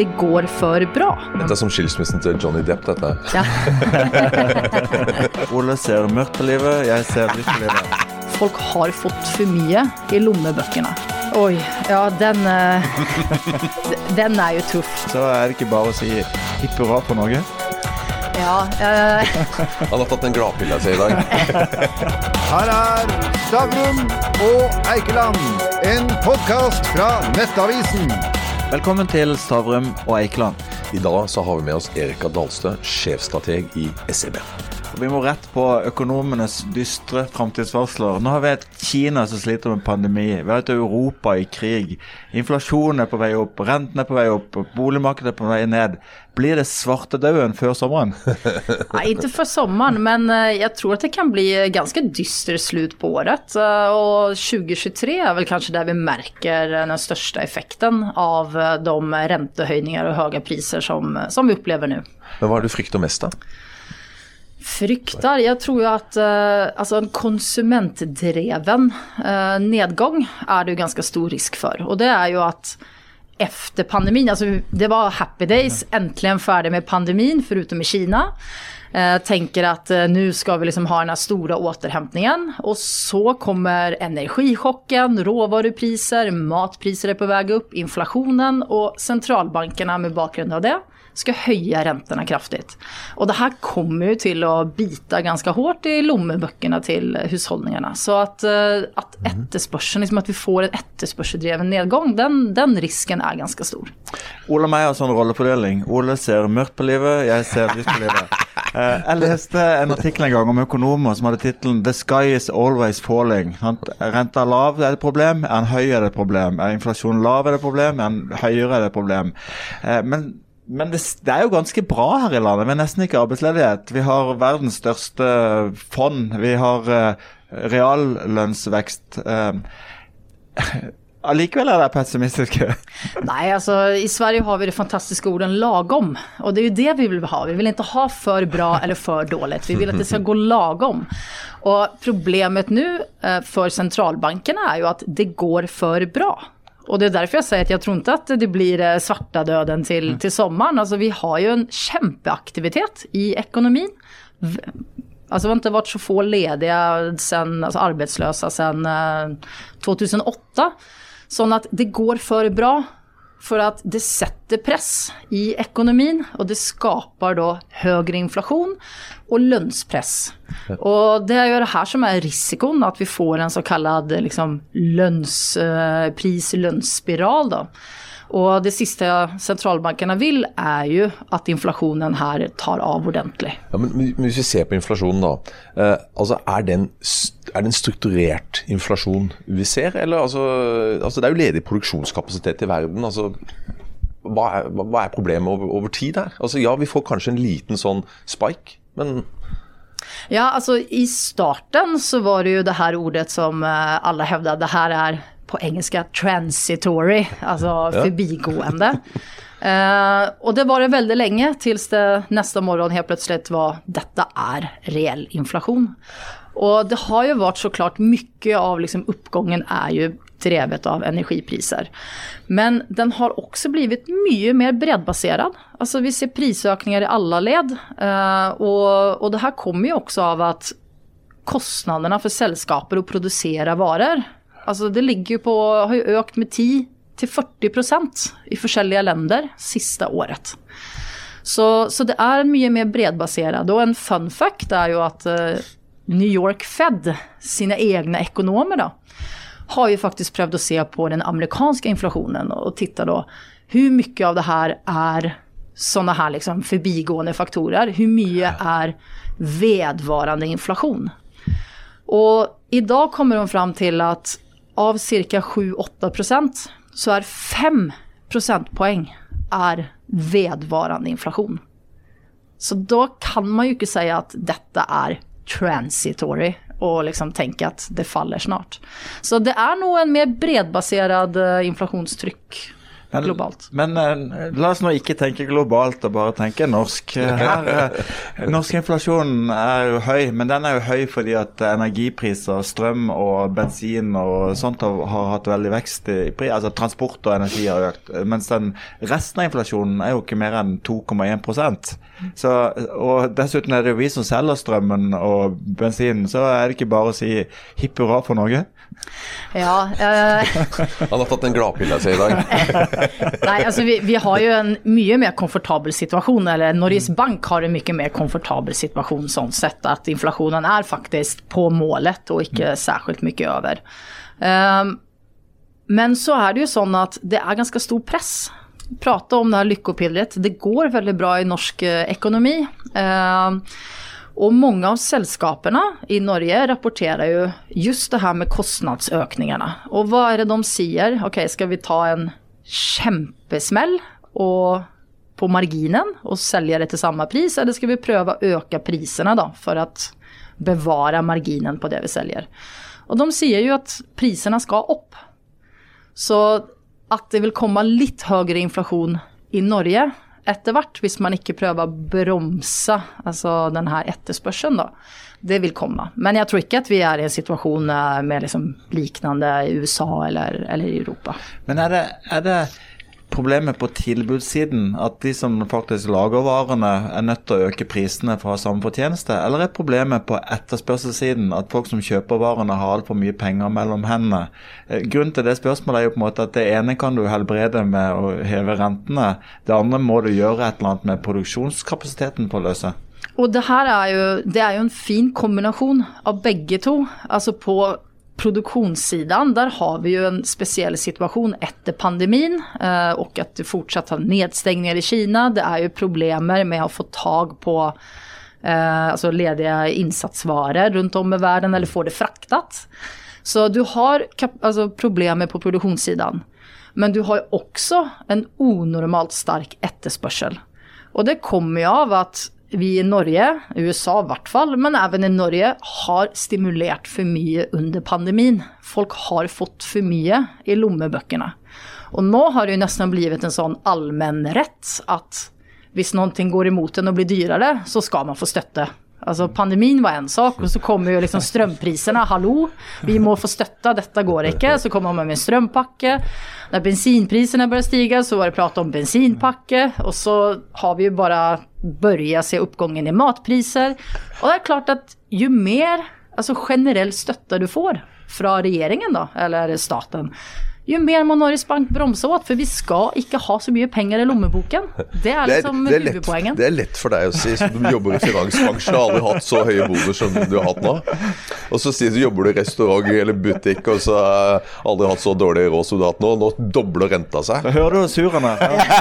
det går for bra. Dette er som skilsmissen til Johnny Depp, dette. Ja. Ole ser mørkt på livet, jeg ser lyst på livet. Folk har fått for mye i lommebøkene. Oi, ja den, eh, den er jo tuff. Så er det ikke bare å si hipp hurra for Norge. Ja, eh, Han har tatt en gladpille av seg i dag. Her er Stavrum og Eikeland, en podkast fra Nettavisen. Velkommen til Stavrum og Eikeland. I dag så har vi med oss Erika Dalstø, sjefstrateg i SEB. Vi må rett på økonomenes dystre framtidsvarsler. Nå har vi et Kina som sliter med pandemi. Vi har et Europa i krig. Inflasjonen er på vei opp, renten er på vei opp, boligmarkedet er på vei ned. Blir det svartedauden før sommeren? Nei, ikke før sommeren, men jeg tror at det kan bli ganske dyster slut på året. Og 2023 er vel kanskje der vi märker eh, den største effekten av eh, de rentehøyninger og høye priser som, som vi opplever nå. Men hva er det du frykter mest, da? Fryktar? Jeg tror at att eh, alltså en konsumentdreven uh, nedgang er det jo ganske stor risk for. Og det er jo at etter pandemien, altså det var happy days, endelig ferdig med pandemien, foruten i Kina. Uh, tenker at nå skal ska vi liksom ha den store stora Og så kommer energichocken, råvarupriser, matpriser er på väg opp, inflationen og sentralbankene med bakgrunn av det ska høye räntorna kraftigt. Och det här kommer ju till att bita ganska hårt i lommeböckerna till hushållningarna. Så att, eh, att efterspörseln, liksom att vi får en etterspørseldreven nedgång, den, den risken är ganska stor. Ole og meg har sånn rollefordeling. Ole ser mørkt på livet, jeg ser lyst på livet. Eh, jeg leste en artikkel en gang om økonomer som hadde tittelen 'The sky is always falling'. Er Renta lav er et problem, er den høy er det et problem. Er inflasjonen lav er det et problem, er den høyere er det et problem. Eh, men men det, det er jo ganske bra her i landet. Vi har nesten ikke arbeidsledighet. Vi har verdens største fond. Vi har uh, reallønnsvekst. Uh, Allikevel er dere pessimistiske. Nei, altså i Sverige har vi det fantastiske orden lagom. Og det er jo det vi vil ha. Vi vil ikke ha for bra eller for dårlig. Vi vil at det skal gå lagom. Og problemet nå for sentralbankene er jo at det går for bra. Och det är därför jag säger att jag tror inte att det blir eh, svarta döden till, till sommaren. Alltså vi har ju en kämpeaktivitet i ekonomin. Alltså det har inte varit så få lediga sen, alltså arbetslösa sedan eh, 2008. Sånn at det går for bra för at det setter press i ekonomin og det skapar da høyere inflation og lønnspress. Og det er jo det her som er risikoen, at vi får en så kallad liksom, lønns, eh, pris-lönsspiral. Och det siste sentralbankene vil, er jo at inflasjonen her tar av ordentlig. Ja, men, men Hvis vi ser på inflasjonen, da. Eh, altså er, det en, er det en strukturert inflasjon vi ser? Eller altså, altså Det er jo ledig produksjonskapasitet i verden. altså hva er, hva er problemet over, over tid her? Altså Ja, vi får kanskje en liten sånn spike, men Ja, altså i starten så var det jo det her ordet som alle hevda hävdade, det her är på engelska transitory, altså ja. forbigående. Uh, og det var det veldig lenge, til det neste morgen helt plutselig var dette er reell inflation. Og det har jo vært så såklart mye av liksom oppgangen er jo drevet av energipriser. Men den har også blivit mye mer bredbaserad. Altså, vi ser prisøkninger i alla led. Uh, og, og det her kommer jo også av at kostnadene for selskaper å produsere varor, alltså det ligger på, har jo økt med 10 till 40 procent i forskjellige länder sista året. Så, så det er mye mer bredbasert. Og en fun fact er jo at eh, New York Fed, sine egne ekonomer da, har jo faktisk prøvd å se på den amerikanske inflationen og titta da hvor mye av det her er sånne her liksom forbigående faktorer. Hvor mye er vedvarende inflasjon? inflation? i dag kommer de fram til att av cirka 7-8 procent så er 5 prosentpoeng är vedvarande inflation. Så da kan man jo ikke si at dette er transitory og liksom tenke at det faller snart. Så det er noe en mer bredbasert eh, inflationstryck. Men, globalt. Men eh, la oss nå ikke tenke globalt og bare tenke norsk. Her, eh, norsk inflasjon er jo høy, men den er jo høy fordi at energipriser, strøm og bensin og sånt har, har hatt veldig vekst i pris. Altså transport og energi har økt. Mens den resten av inflasjonen er jo ikke mer enn 2,1% så, Og dessuten er det jo vi som selger strømmen og bensinen, så er det ikke bare å si hipp hurra for Norge. Ja, eh, Han har tatt en gladpille seg i dag. Nei, altså vi, vi har jo en mye mer komfortabel situasjon, eller Norges Bank har en mye mer komfortabel situasjon sånn sett at inflasjonen er faktisk på målet og ikke særskilt mye over. Um, men så er det jo sånn at det er ganske stor press. Prate om det her lykkopilleret. Det går veldig bra i norsk eh, økonomi. Um, og mange av selskapene i Norge rapporterer jo just det her med kostnadsøkningene. Og hva er det de sier? Ok, skal vi ta en kjempesmell på marginen og selge det til samme pris, eller skal vi prøve å øke prisene da, for å bevare marginen på det vi selger? Og de sier jo at prisene skal opp. Så at det vil komme litt høyere inflasjon i Norge etter hvert, hvis man ikke prøver å bremse altså denne etterspørselen, da. Det vil komme. Men jeg tror ikke at vi er i en situasjon eh, med liksom liknende i USA eller, eller i Europa. Men er det, er det problemet på tilbudssiden, at de som faktisk lager varene, er nødt til å øke prisene for å ha samme fortjeneste? Eller er problemet på etterspørselssiden, at folk som kjøper varene, har altfor mye penger mellom hendene? Eh, grunnen til det spørsmålet er jo på en måte at det ene kan du helbrede med å heve rentene, det andre må du gjøre et eller annet med produksjonskapasiteten på å løse. Og det her er jo, det er jo en fin kombinasjon av begge to. Altså på produktionssidan, der har vi jo en spesiell situasjon etter pandemien eh, og at det fortsatt har nedstängningar i Kina. Det er jo problemer med å få tag på eh, alltså ledige innsatsvarer rundt om i verden, eller få det fraktet. Så du har alltså, problemer på produktionssidan. Men du har også en onormalt sterk etterspørsel. Og det kommer jo av at vi i Norge, USA i hvert fall, men også i Norge, har stimulert for mye under pandemien. Folk har fått for mye i lommebøkene. Og nå har det jo nesten blitt en sånn allmenn rett at hvis noe går imot en og blir dyrere, så skal man få støtte. Altså Pandemien var en sak, og så kommer jo liksom strømprisene. Hallo, vi må få støtte, dette går ikke. Så kommer man med en strømpakke. Når bensinprisene begynte å stige, så var det prat om bensinpakke. Og så har vi jo bare börja se oppgangen i matpriser. Og det er klart at jo mer altså generell støtte du får fra regjeringen, da, eller staten, jo mer må Norges Bank bremse åt, for vi skal ikke ha så mye penger i lommeboken. Det er liksom det er, det er hovedpoenget. Det er lett for deg å si, som jobber i finansbransjen og aldri hatt så høye boder som du har hatt nå. Og så sier du jobber du i restaurant eller butikk og så har aldri hatt så dårlig råd som du har hatt nå. Nå dobler renta seg. Da hører du surene.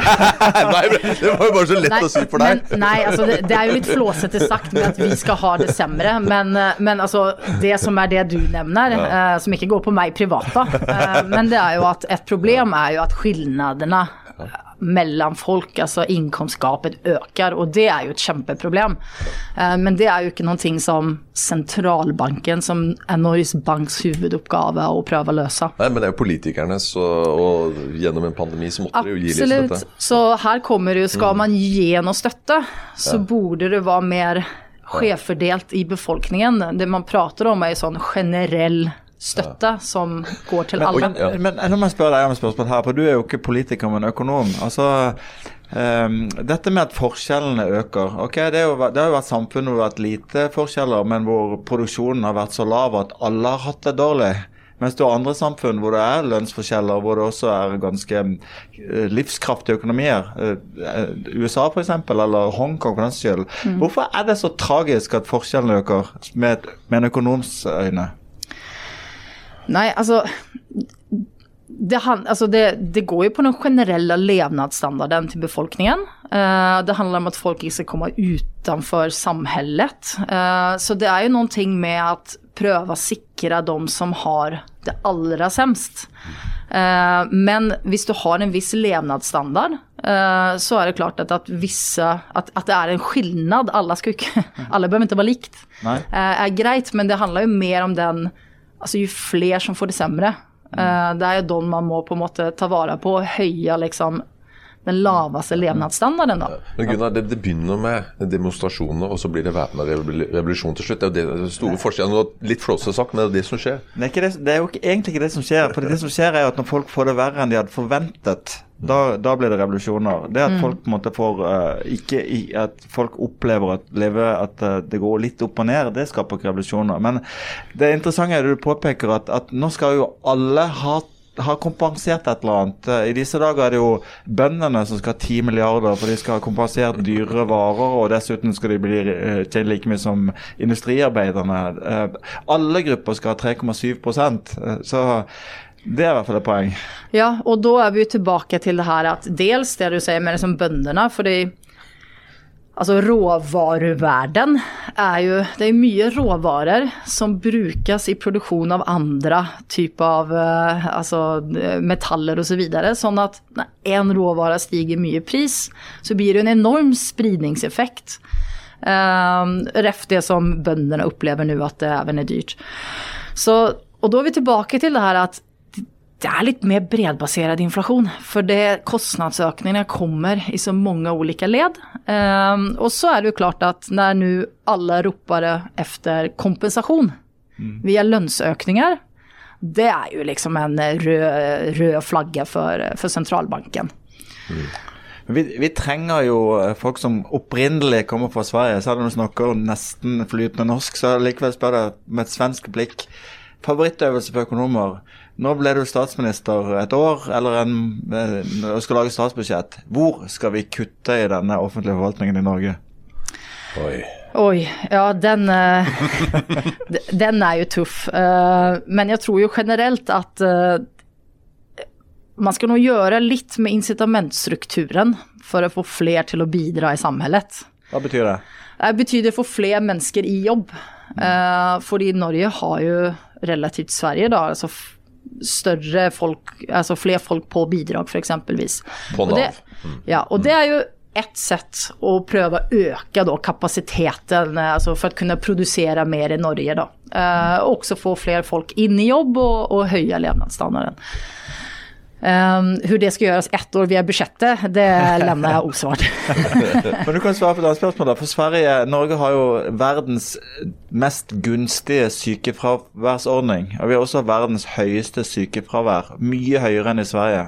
Nei, men det var jo bare så lett Nei, å si for deg. Men, nei, altså det, det er jo litt flåsete sagt med at vi skal ha det sämre. Men, eh, men altså, det som er det du nevner, eh, som ikke går på meg privat, da. uh, men det er jo at et problem er jo at skillnadene mellom folk, altså innkomstgapet, øker. Og det er jo et kjempeproblem. Eh, men det er jo ikke noe som sentralbanken, som er Norges Banks hovedoppgave, å prøve å løse. Nei, men det er jo politikerne, og, og gjennom en pandemi så måtte de jo gi litt Absolutt. støtte. Så her kommer det jo, skal man gi noe støtte, så burde det være mer skjevfordelt i befolkningen. Det man prater om er jo sånn generell støtte som går til alle. Men, men, men nå må jeg spørre deg om et spørsmål her, for du er jo ikke politiker, men økonom. Altså, um, dette med at forskjellene øker. ok, Det, jo, det har jo vært samfunn hvor det har vært lite forskjeller, men hvor produksjonen har vært så lav at alle har hatt det dårlig. Mens du har andre samfunn hvor det er lønnsforskjeller, hvor det også er ganske eh, livskraftige økonomier. Eh, USA f.eks., eller Hongkong for den skyld. Hvorfor er det så tragisk at forskjellene øker, med, med en økonoms øyne? Nei, altså det, han, altså det, det, går jo på den generelle levnadsstandarden til befolkningen. Uh, det handler om at folk ikke skal komme utenfor samfunnet. Uh, så det er jo noe med at prøve å sikre de som har det aller semst. Uh, men hvis du har en viss levnadsstandard, så er det klart at, at, visse, at, at det er en skillnad. Skal ikke, alle bør ikke være likt. er greit, men det handler jo mer om den Altså jo flere som får det sämre, Eh, det er jo de man må på en måte ta vare på og høye liksom den laveste levnadsstandarden. da. Men Gunnar, det, det begynner med demonstrasjoner, og så blir det væpna revolusjon til slutt. Det er jo det, det store forskjellen. Litt flåsete sagt, men det er det som skjer. Det er, ikke det, det er jo ikke, egentlig ikke det som skjer. For det som skjer, er at når folk får det verre enn de hadde forventet, da, da blir det revolusjoner. Det at folk på en måte får uh, ikke i, At folk opplever at, leve, at uh, det går litt opp og ned, det skaper ikke revolusjoner. Men det interessante er det du påpeker, at, at nå skal jo alle ha har kompensert et eller annet. I disse dager er det jo bøndene som skal ha 10 milliarder, for de skal ha kompensert dyre varer, og dessuten skal de bli eh, tjene like mye som industriarbeiderne. Eh, alle grupper skal ha 3,7 eh, så det er i hvert fall et poeng. Ja, og da er vi tilbake til det her at dels det du sier med liksom bøndene, fordi Altså råvaruvärden er jo Det er mye råvarer som brukes i produksjon av andre typer av altså, metaller osv. Så sånn at når en råvare stiger mye pris, så blir det en enorm spridningseffekt. Uh, ref det som bøndene opplever nå, at det er dyrt. Så, og da er vi tilbake til det her at det er litt mer bredbasert inflasjon. For det, kostnadsøkningene kommer i så mange ulike ledd. Um, og så er det jo klart at når nå alle roper etter kompensasjon mm. via lønnsøkninger, det er jo liksom en rød, rød flagge for, for sentralbanken. Mm. Vi, vi, trenger jo folk som opprinnelig kommer fra Sverige. Selv om du snakker nesten flytende norsk, så likevel spør jeg med et svensk blikk. Favorittøvelse for økonomer. Nå ble du statsminister et år, eller en, eh, og skal lage statsbudsjett. Hvor skal vi kutte i denne offentlige forvaltningen i Norge? Oi. Oi, ja den, eh, den er jo tøff. Eh, men jeg tror jo generelt at man skal nå gjøre litt med incitamentstrukturen for å få flere til å bidra i samfunnet. Hva betyr det? Det betyr å få flere mennesker i jobb. Fordi Norge har jo relativt Sverige da, altså større folk, altså flere folk på bidrag, f.eks. På Nav. Mm. Ja, og det er jo ett sett å prøve å øke da, kapasiteten altså for å kunne produsere mer i Norge. Da. Eh, også få flere folk inn i jobb og, og høye levnadsstandarden. Um, hur det skal gjøres ett år via budsjettet, det lämnar jeg osvart. Men du kan svare på et annet spørsmål. da. For Sverige, Norge har jo verdens mest gunstige sykefraværsordning. Og vi har også verdens høyeste sykefravær. Mye høyere enn i Sverige.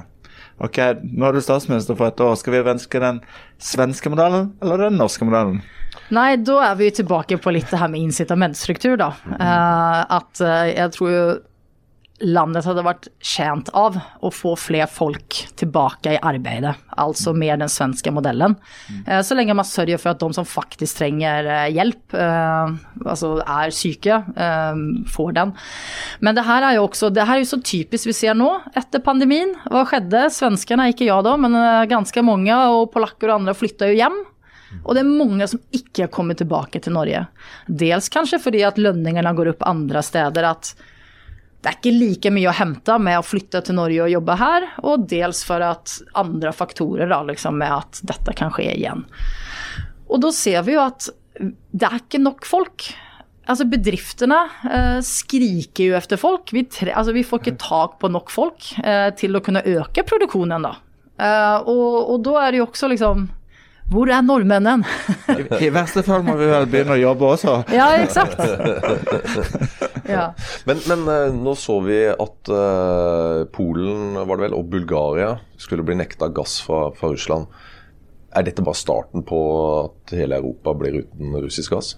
Ok, Nå er du statsminister for et år. Skal vi ønske den svenske modellen eller den norske modellen? Nei, da er vi tilbake på litt det her med incitamentstruktur, da. Uh, at uh, jeg tror jo landet hadde vært tjent av å få flere folk tilbake i arbeidet, altså mer den svenske modellen. Mm. Så lenge man sørger for at de som faktisk trenger eh, hjelp, eh, altså er syke, får den. Men det her er jo også, det her er jo så typisk vi ser nå, etter pandemien. Hva skjedde? Svenskene, ikke jeg da, men ganske mange, og polakker og andre flytta jo hjem. Og det er mange som ikke kommer tilbake til Norge. Dels kanskje fordi at lønningene går opp andre steder. at det er ikke like mye å hente med å flytte til Norge og jobbe her, og dels for at andre faktorer da, liksom, med at dette kan skje igjen. Og da ser vi jo at det er ikke nok folk. Altså Bedriftene eh, skriker jo etter folk. Vi, tre, altså, vi, får ikke tak på nok folk eh, til å kunne øke produksjonen. da. Eh, og, og, da er det jo også liksom hvor er nordmennene? I, I, verste fall må vi vel begynne å jobbe også. ja, eksakt. ja. Men, men, eh, nå så vi at uh, Polen var det vel, og Bulgaria skulle bli nekta gass fra, fra, Russland. Er dette bare starten på at hele Europa blir uten russisk gass?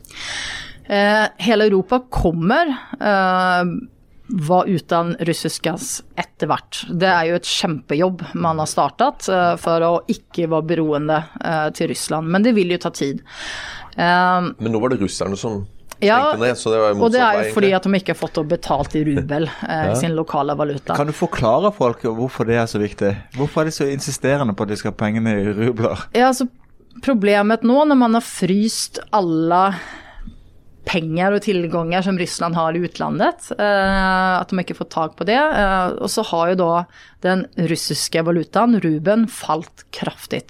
Eh, hele Europa kommer. Eh, var uten russisk gass etter hvert. Det er jo et kjempejobb man har startet uh, for å ikke være beroende uh, til Russland, men det vil jo ta tid. Uh, men nå var det russerne som ja, ned, så det var og det er jo fordi at de ikke har fått betalt i rubel, ja. sin lokale valuta. Kan du forklare folk hvorfor det er så viktig? Hvorfor er de så insisterende på at de skal ha pengene i rubler? Ja, altså Problemet nå når man har fryst alle penger og tilganger som Russland har i utlandet. Eh, at de ikke får tak på det. Eh, og så har jo da den russiske valutaen, ruben, falt kraftig.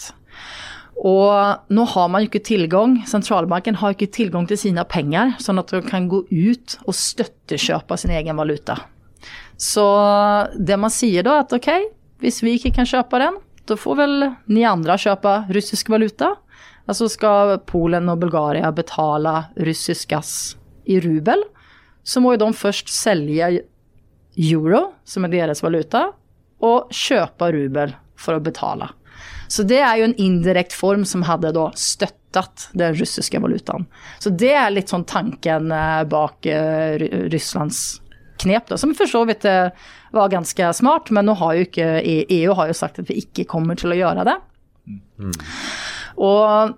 Og nå har man jo ikke tilgang, sentralbanken har ikke tilgang til sine penger, sånn at de kan gå ut og støttekjøpe sin egen valuta. Så det man sier da, at ok, hvis vi ikke kan kjøpe den, da får vel ni andre kjøpe russisk valuta. Altså skal Polen og Bulgaria betale russisk gass i rubel, så må de først selge euro, som er deres valuta, og kjøpe rubel for å betale. Så det er jo en indirekte form som hadde da støttet den russiske valutaen. Så det er litt sånn tanken eh, bak uh, Russlands knep, da, som for så vidt uh, var ganske smart, men nå har jo ikke EU har jo sagt at vi ikke kommer til å gjøre det. Mm. Og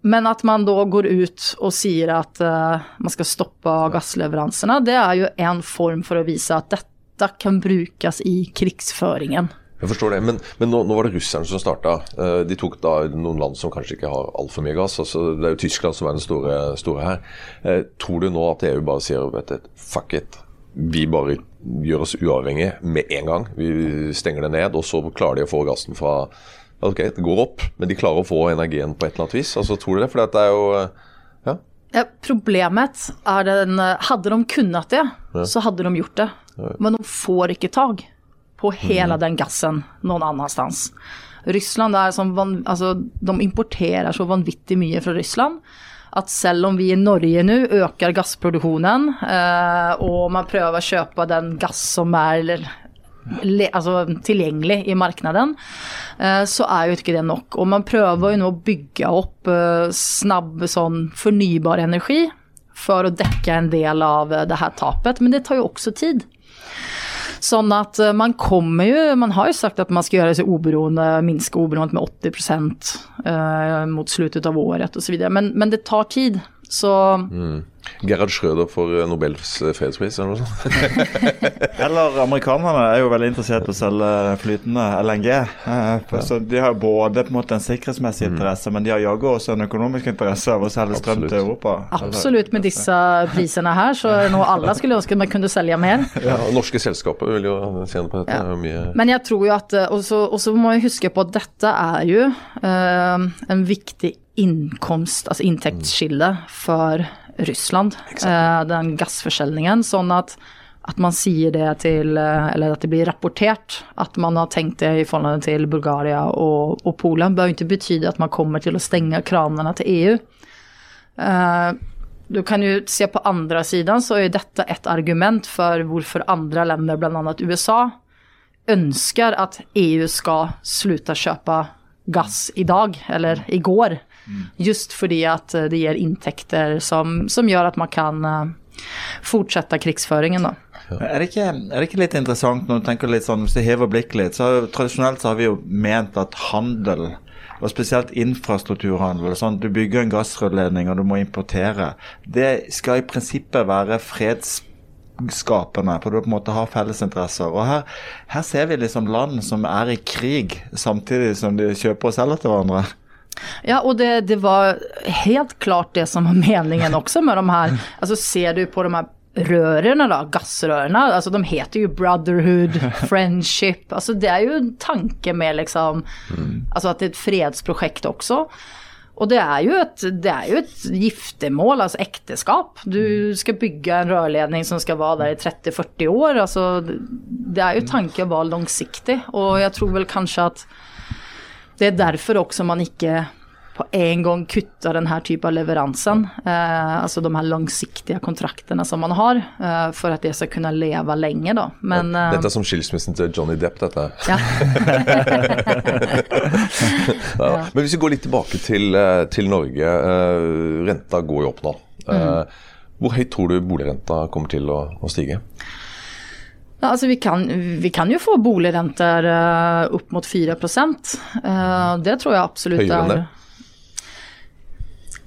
men at man da går ut og sier at uh, man skal stoppe gassleveransene, det er jo en form for å vise at dette kan brukes i krigsføringen. Jeg forstår det, men, men nå, nå, var det russerne som starta. Eh, de tok da noen land som kanskje ikke har altfor mye gass. altså Det er jo Tyskland som er den store, store her. Eh, tror du nå at EU bare sier vet du, fuck it, vi bare gjør oss uavhengige med en gang. Vi stenger det ned, og så klarer de å få gassen fra Ok, det går opp, men de klarer å få energien på et eller annet vis. altså Tror du det? For det er jo eh, ja. ja problemet er den Hadde de kunnet det, ja. så hadde de gjort det. Men de får ikke tak på hele den gassen noen annenstans. Russland er som altså, De importerer så vanvittig mye fra Russland at selv om vi i Norge nå øker gassproduksjonen, eh, og man prøver å kjøpe den gass som er le, altså, tilgjengelig i markedet, eh, så er jo ikke det nok. Og man prøver jo nå å bygge opp eh, snabb sånn fornybar energi for å dekke en del av det her tapet, men det tar jo også tid. Sånn at eh, man kommer jo Man har jo sagt at man skal gjøre seg oberoende, minske oberoende med 80 eh, mot slutten av året osv. Men, men det tar tid. Så mm. Gerhard Schrøder for eh, Nobels eh, fredspris, eller noe sånt? eller amerikanerne er jo veldig interessert i å selge flytende LNG. Eh, så De har både på en måte en sikkerhetsmessig mm. interesse, men de har jaggu også en økonomisk interesse av å selge strøm til Europa. Absolutt. Med disse prisene her, så er det noe alle skulle ønske man kunne selge mer. Ja, Norske selskaper vil jo tjene på dette. Ja. Mye... Men jeg tror jo at Og så må vi huske på at dette er jo uh, en viktig innkomst, altså inntektsskille for Russland, Exactly. den gassforskjellingen. Sånn at, at man sier det til, eh, eller at det blir rapportert at man har tenkt det i forhold til Bulgaria og, og Polen, bør ikke bety at man kommer til å stenge kranene til EU. Eh, du kan jo se på andre siden så er dette et argument for hvorfor andre länder, bl.a. USA, ønsker at EU skal slutte å kjøpe gass i dag, eller i går. Just fordi at eh, det gir inntekter som, som gjør at man kan uh, fortsette krigsføringen. Da. Er, det ikke, er, det ikke, litt interessant når du tenker litt sånn, hvis du hever blikket litt, så Tradisjonelt så har vi jo ment at handel, og spesielt infrastrukturhandel sånn, Du bygger en gassrørledning og du må importere. Det skal i prinsippet være fredsskapende, for du på en måte har fellesinteresser. Og her, her ser vi liksom land som er i krig, samtidig som de kjøper og selger til hverandre. Ja, og det, det, var helt klart det som var meningen også med de her. Altså ser du på de her rørene, da, gassrørene, altså de heter jo Brotherhood, Friendship. Altså det er jo en tanke med liksom mm. Altså at det er et fredsprosjekt også. Og det er, jo et, det er jo et giftermål, altså ekteskap. Du mm. skal bygge en rørledning som skal være der i 30-40 år. Altså, det er jo tanken å være langsiktig, og jeg tror vel kanskje at det er derfor også man ikke på en gang kutter denne typen av leveransen. Eh, altså de her langsiktige kontraktene som man har, eh, for at det skal kunne leve lenge. Da. Men, ja, dette er som skilsmissen til Johnny Depp, dette. Ja. ja. Men hvis vi går litt tilbake til, eh, til Norge. Eh, renta går jo opp nå. Mm. Hvor høyt tror du boligrenta kommer til å, å stige? Ja, altså vi, kan, vi kan jo få boligrenter uh, opp mot 4 uh, eh, Det tror jeg absolutt Høyere enn det?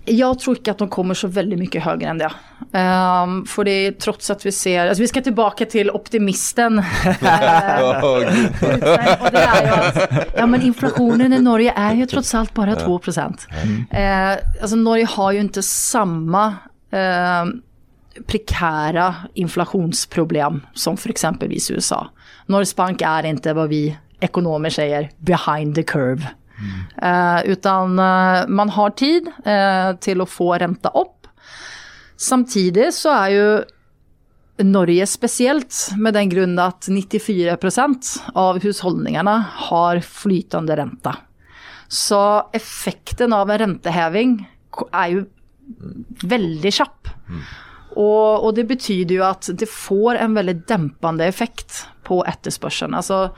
Jeg tror ikke at de kommer så veldig mye høyere enn det. Um, fordi tross at vi ser altså Vi skal tilbake til optimisten. oh, og det er jo at ja, men inflasjonen i Norge er jo tross alt bare 2 uh, altså Norge har jo ikke samme uh, prekära inflationsproblem som för exempelvis USA. Norges Bank är inte vad vi ekonomer säger behind the curve. Mm. Eh, utan uh, man har tid eh, til å få renta opp. Samtidig så er jo Norge spesielt, med den grunn at 94% av husholdningene har flytende rente. Så effekten av en renteheving er jo veldig kjapp. Og, og, det betyr jo at det får en veldig dempende effekt på etterspørselen. Altså,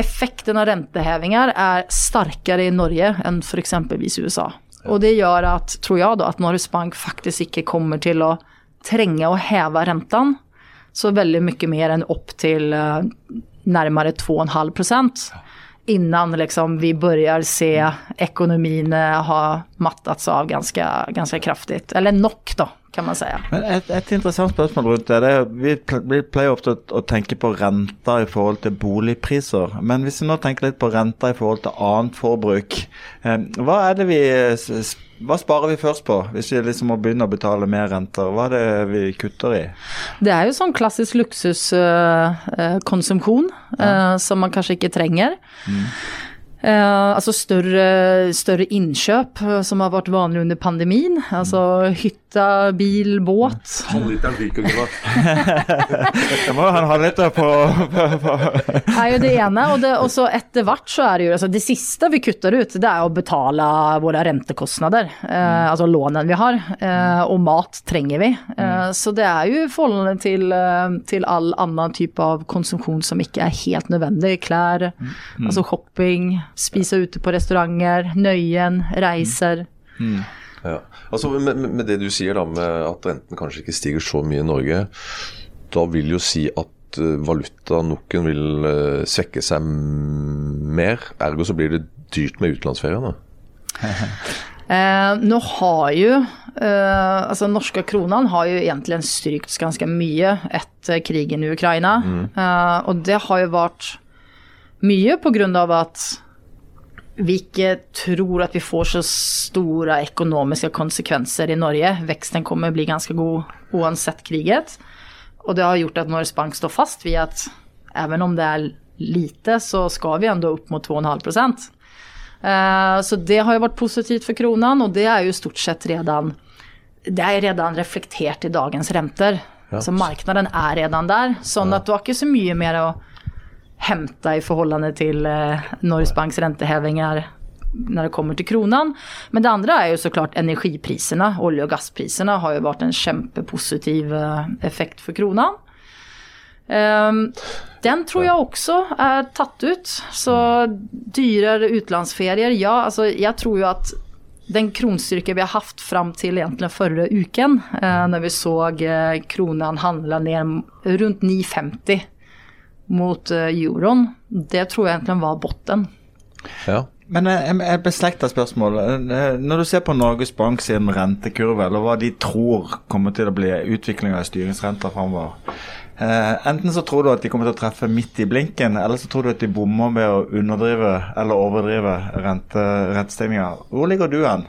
effekten av rentehevinger er sterkere i Norge enn f.eks. USA. Og det gjør at, tror jeg, da, at Norges Bank faktisk ikke kommer til å trenge å heve renten så veldig mye mer enn opp til uh, nærmere 2,5% innan liksom vi begynner se økonomien ha mattet seg av ganske, ganske kraftig. Eller nok, da, kan man si. Men et, et, interessant spørsmål rundt det. det er, vi, vi, pleier ofte å, å, tenke på renter i forhold til boligpriser. Men hvis vi nå tenker litt på renter i forhold til annet forbruk, eh, hva det vi hva sparer vi først på, hvis vi liksom må begynne å betale mer renter? Hva er det vi kutter i? Det er jo sånn klassisk luksuskonsumsjon uh, uh, ja. uh, som man kanskje ikke trenger. Mm. Eh, altså større, større, innkjøp eh, som har vært vanlig under pandemien. Altså hytta, bil, båt. Halvliteren ryker ikke, Det må han ha på, på, på. er jo det ene. Og, det, og så etter hvert så er det jo altså Det siste vi kutter ut, det er å betale våre rentekostnader. Eh, altså lånen vi har. Eh, og mat trenger vi. Eh, så det er jo i forhold til, til all annen type av konsumsjon som ikke er helt nødvendig. Klær, mm. altså shopping Spise ute på restauranter, nøyen, reiser. Mm. Ja. Altså med, med, det du sier da med at renten kanskje ikke stiger så mye i Norge, da vil jo si at uh, valuta noen vil uh, svekke seg mer. Ergo så blir det dyrt med utenlandsferiene. eh, nå har jo eh, altså norske kronen har jo egentlig strykt ganske mye etter krigen i Ukraina. Mm. Eh, og det har jo vært mye pga. at vi ikke tror at vi får så store økonomiske konsekvenser i Norge. Veksten kommer bli ganske god uansett kriget. Og det har gjort at Norges Bank står fast ved at even om det er lite, så skal vi enda opp mot 2,5 uh, Så det har jo vært positivt for kronen, og det er jo stort sett redan det er redan reflektert i dagens renter. Ja. Så markedet er redan der. Sånn at du har ikke så mye mer å hämta i förhållande till eh, Norges Banks räntehevingar när det kommer till kronan. Men det andra är ju såklart energipriserna. Olje- och gaspriserna har ju varit en kjempepositiv eh, effekt for kronan. Um, den tror jeg også er tatt ut. Så dyrere utenlandsferier, ja. Altså, jeg tror jo at den kronstyrke vi har hatt fram til egentlig forrige uken, eh, når vi så kronen handle ned rundt 9,50 mot eh, euroen, det tror jeg egentlig var botten. Ja. Men eh, et beslekta spørsmål. Eh, når du ser på Norges Bank sin rentekurve, eller hva de tror kommer til å bli utviklinga i styringsrenta framover. enten så tror du at de kommer til å treffe midt i blinken, eller så tror du at de bommer ved å underdrive eller overdrive rente, rentestigninga. Hvor ligger du hen?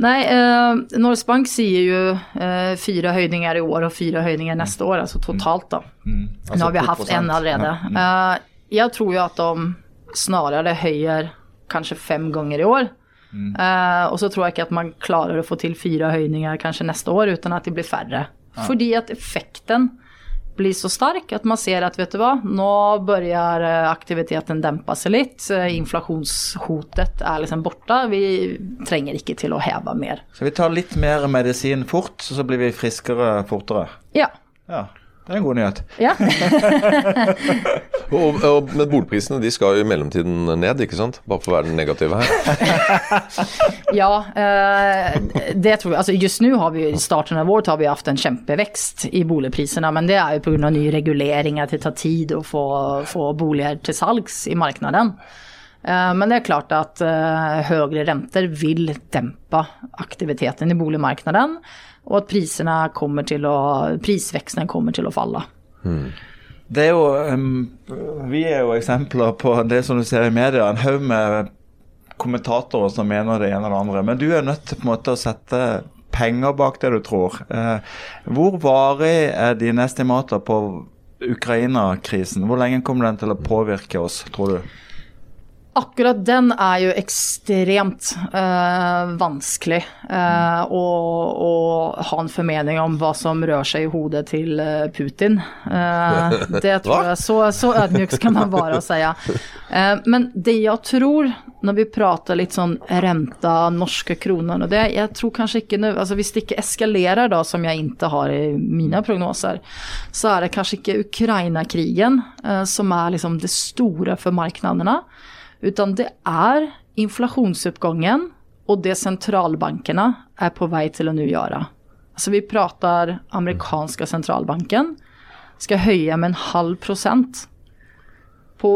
Nei, eh, Norges Bank sier jo eh, fire høyninger i år og fire høyninger neste år, altså totalt, da. Mm. mm. Altså Nå har vi hatt en allerede. Mm. Eh, jeg tror jo at de snarere høyer kanskje fem ganger i år. Mm. Eh, og så tror jeg ikke at man klarer å få til fire høyninger kanskje neste år uten at det blir færre. Ja. Fordi at effekten blir så sterk at man ser at vet du hva, nå begynner eh, aktiviteten dempe seg litt. Eh, inflasjonshotet er liksom borte. Vi trenger ikke til å heve mer. Så vi tar litt mer medisin fort, så blir vi friskere fortere? Ja. ja. Det er en god nyhet. Ja. og, og, men boligprisene de skal jo i mellomtiden ned, ikke sant? Bare for å være den negative her. ja, eh, det tror vi. Altså, just nå har vi i starten av året har vi hatt en kjempevekst i boligprisene. Men det er jo pga. nye reguleringer. At det tar tid å få, få boliger til salgs i markedet. Eh, men det er klart at eh, høyere renter vil dempe aktiviteten i boligmarkedet og at prisene kommer til å, prisveksten kommer til å falle. Mm. Det er jo, um, Vi er jo eksempler på det som du ser i media. En haug med kommentatorer som mener det ene eller det andre. Men du er nødt til på en måte å sette penger bak det du tror. Uh, hvor varig er dine estimater på Ukraina-krisen? Hvor lenge kommer den til å påvirke oss, tror du? Akkurat den er jo ekstremt eh, vanskelig eh, å, å, ha en formening om hva som rører seg i hodet til eh, Putin. Uh, det tror jeg, Så, så ødmjuk skal man være å si. Uh, men det jeg tror, når vi prater litt sånn renta, norske kroner og det, Jeg tror kanskje ikke nå altså Hvis det ikke eskalerer, da, som jeg ikke har i mine prognoser, så er det kanskje ikke Ukraina-krigen uh, som er liksom det store for markedene. Utan det er inflasjonsoppgangen og det sentralbankerna er på vei til å nå gjøre. Altså vi prater amerikanske sentralbanken skal høye med en halv prosent på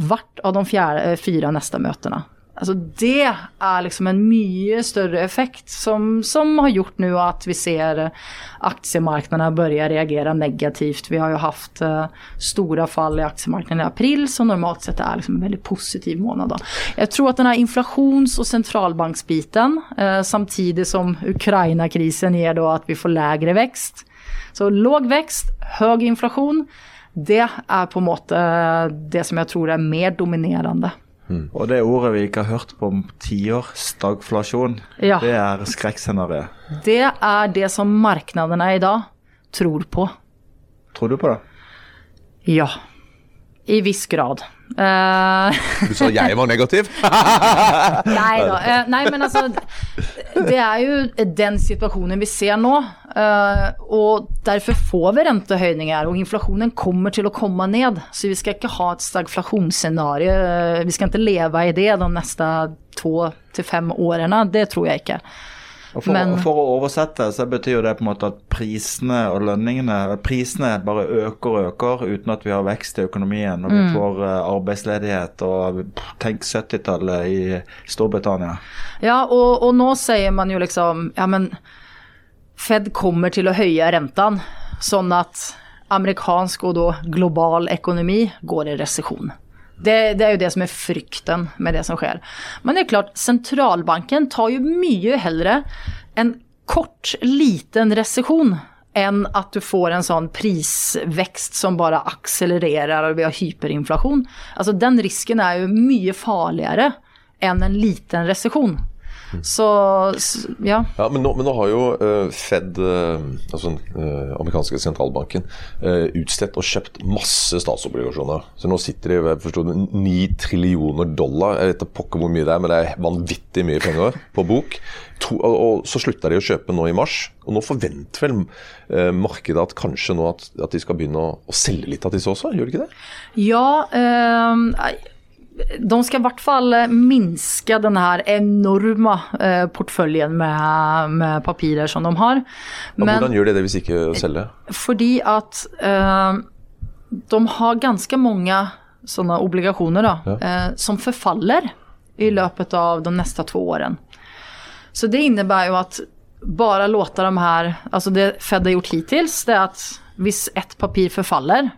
hvert av de fjerde, fire neste møtene. Altså det er liksom en mye større effekt som, som har gjort nå at vi ser aksjemarkedene begynne å reagere negativt. Vi har jo hatt uh, store fall i aksjemarkedet i april, som normalt sett er liksom en veldig positiv måned. Jeg tror at denne inflasjons- og sentralbanksbiten, uh, samtidig som Ukraina-krisen gjør at vi får lavere vekst, så låg vekst, høy inflasjon, det er på en måte det som jeg tror er mer dominerende. Mm. Og det ordet vi ikke har hørt på om tiår, stagflasjon, ja. det er skrekkscenarioet. Det er det som markedene i dag tror på. Tror du på det? Ja. I viss grad. Uh, du sa jeg var negativ? nei da. Uh, nei, men altså Det er jo den situasjonen vi ser nå. Uh, og derfor får vi rentehøyninger, og inflasjonen kommer til å komme ned. Så vi skal ikke ha et stagflasjonsscenario. Vi skal ikke leve i det de neste to til fem årene. Det tror jeg ikke. Og for, Men, for, å oversette så betyr jo det på en måte at prisene og lønningene Prisene bare øker og øker uten at vi har vekst i økonomien. Og vi mm. får uh, arbeidsledighet og tenk 70-tallet i Storbritannia. Ja, og, og, nå sier man jo liksom Ja, men Fed kommer til å høye rentene sånn at amerikansk og da global økonomi går i resesjon. Det, det, er jo det som er frykten med det som skjer. Men det er klart, sentralbanken tar jo mye heller en kort, liten resesjon enn at du får en sånn prisvekst som bare akselererer og vi har hyperinflasjon. Altså Den risken er jo mye farligere enn en liten resesjon. Så, ja. ja men, nå, men, nå, har jo uh, Fed, uh, altså den uh, amerikanske sentralbanken, utstedt og kjøpt masse statsobligasjoner. Så nå sitter de ved forstår 9 trillioner dollar. Jeg vet pokker hvor mye det er, men det er vanvittig mye penger på bok. To, og Så slutta de å kjøpe nå i mars. Og nå forventer vel markedet at kanskje nå at, at de skal begynne å, å, selge litt av disse også, gjør de ikke det? Ja, øh, de skal i hvert fall eh, minske den her enorme eh, portføljen med, med, papirer som de har. Men, hvordan gjør de det hvis ikke selger? Fordi at eh, de har ganske mange sånne obligasjoner da, ja. eh, som forfaller i løpet av de neste to årene. Så det innebærer jo at bare låter de her Altså det Fed har gjort hittil, det er at hvis ett papir forfaller,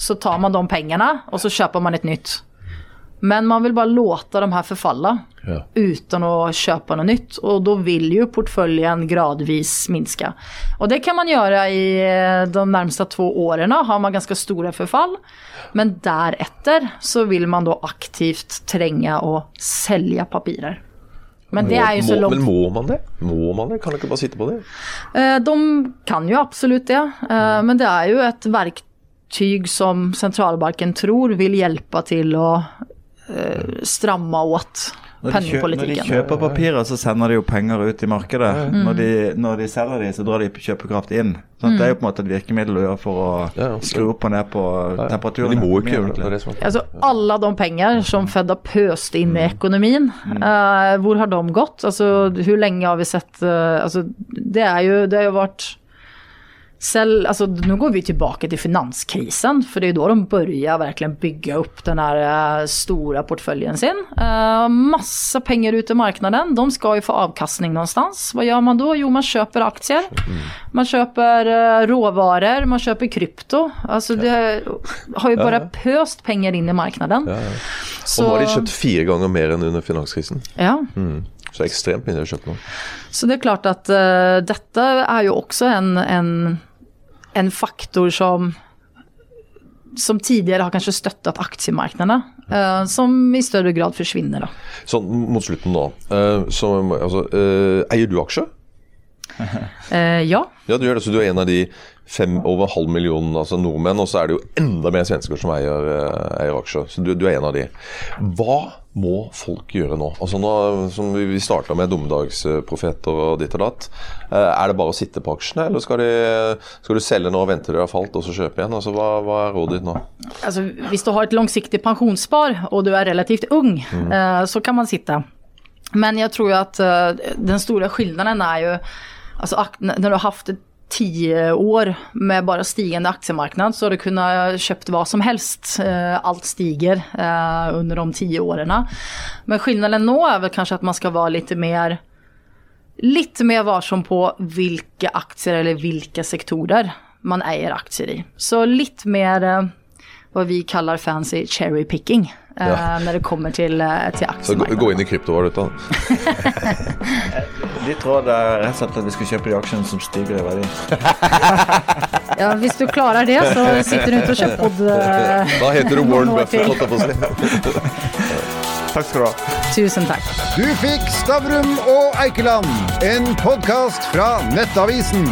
så tar man de pengene og så kjøper man et nytt. Men man vil bare låta de her förfalla ja. utan att köpa noe nytt. Og da vil jo portföljen gradvis minska. Og det kan man gjøre i eh, de närmsta två åren. Har man ganske store förfall. Men därefter så vil man da aktivt trenge å selge papirer. Men det jo så langt. Men må man det? Må man det? Kan ikke bare sitte på det? Eh, de kan jo absolutt det. Eh, men det er jo et verktyg som sentralbanken tror vil hjelpe til å Eh, stramme åt pengepolitikken. Når de kjøper papirer, så sender de jo penger ut i markedet. Mm. Når, de, når, de, selger de, så drar de kjøpekraft inn. Mm. Det er jo på en måte et virkemiddel å gjøre for å skru opp og ned på temperaturen. Men de må ikke gjøre det. det altså, alle de penger som Fed har pøst inn i mm. økonomien, mm. uh, hvor har de gått? Altså, hvor lenge har vi sett uh, altså, det, er jo, det har jo vært selv, alltså, nu går vi tilbake til finanskrisen, for det er jo da de börjar virkelig bygge opp den store porteføljen sin. Uh, massa penger ut i marknaden, de skal jo få avkastning någonstans. Hva gjør man da? Jo, man kjøper aktier, man kjøper uh, råvarer, man kjøper krypto. Alltså det har jo bare pøst penger inn i marknaden. Ja, ja. Og nå har de kjøpt fire ganger mer enn under finanskrisen. Ja. Mm. Så ekstremt mye de har kjøpt nå. Så det er klart at uh, dette er jo også en, en en faktor som som tidligere har kanskje støttet aksjemarkedene, uh, som i større grad forsvinner. da. Sånn mot slutten nå. uh, så, altså, uh, eier du aksjer? Ja. Ja, du gjør det. Så du er en av de fem, over halv million altså nordmenn, og så er det jo enda mer svensker som eier, eh, eier aksjer. Så du, du, er en av de. Hva må folk gjøre nå? Altså nå som Vi starta med dommedagsprofeter og ditt og datt. Eh, er det bare å sitte på aksjene, eller skal, de, skal du selge nå og vente til det har falt, og så kjøpe igjen? Altså, hva, hva er rådet ditt nå? Altså, hvis du har et langsiktig pensjonsspar og du er relativt ung, mm. eh, så kan man sitte. Men jeg tror jo at den store forskjellen er jo altså, Når du har haft tio år med bare stigende aktiemarknad så har du kunnet kjøpt hva som helst. Allt alt stiger eh, under de tio årene. Men skillnaden nå er vel kanskje at man skal være litt mer litt mer varsom på hvilke aktier eller hvilke sektorer man eier aksjer i. Så litt mer eh, hva vi kaller fancy cherry picking. Ja. Uh, når det kommer til, til aksjemarkedet. Så gå inn i kryptovaluta. Ditt råd er rett og slett at vi skal kjøpe de aksjene som stiger i verdi. ja, hvis du klarer det, så sitter du ute og kjøper pod. Uh, da heter du Warren Buffett, holdt jeg Takk skal du ha. Tusen takk. Du fikk Stavrum og Eikeland, en podkast fra Nettavisen.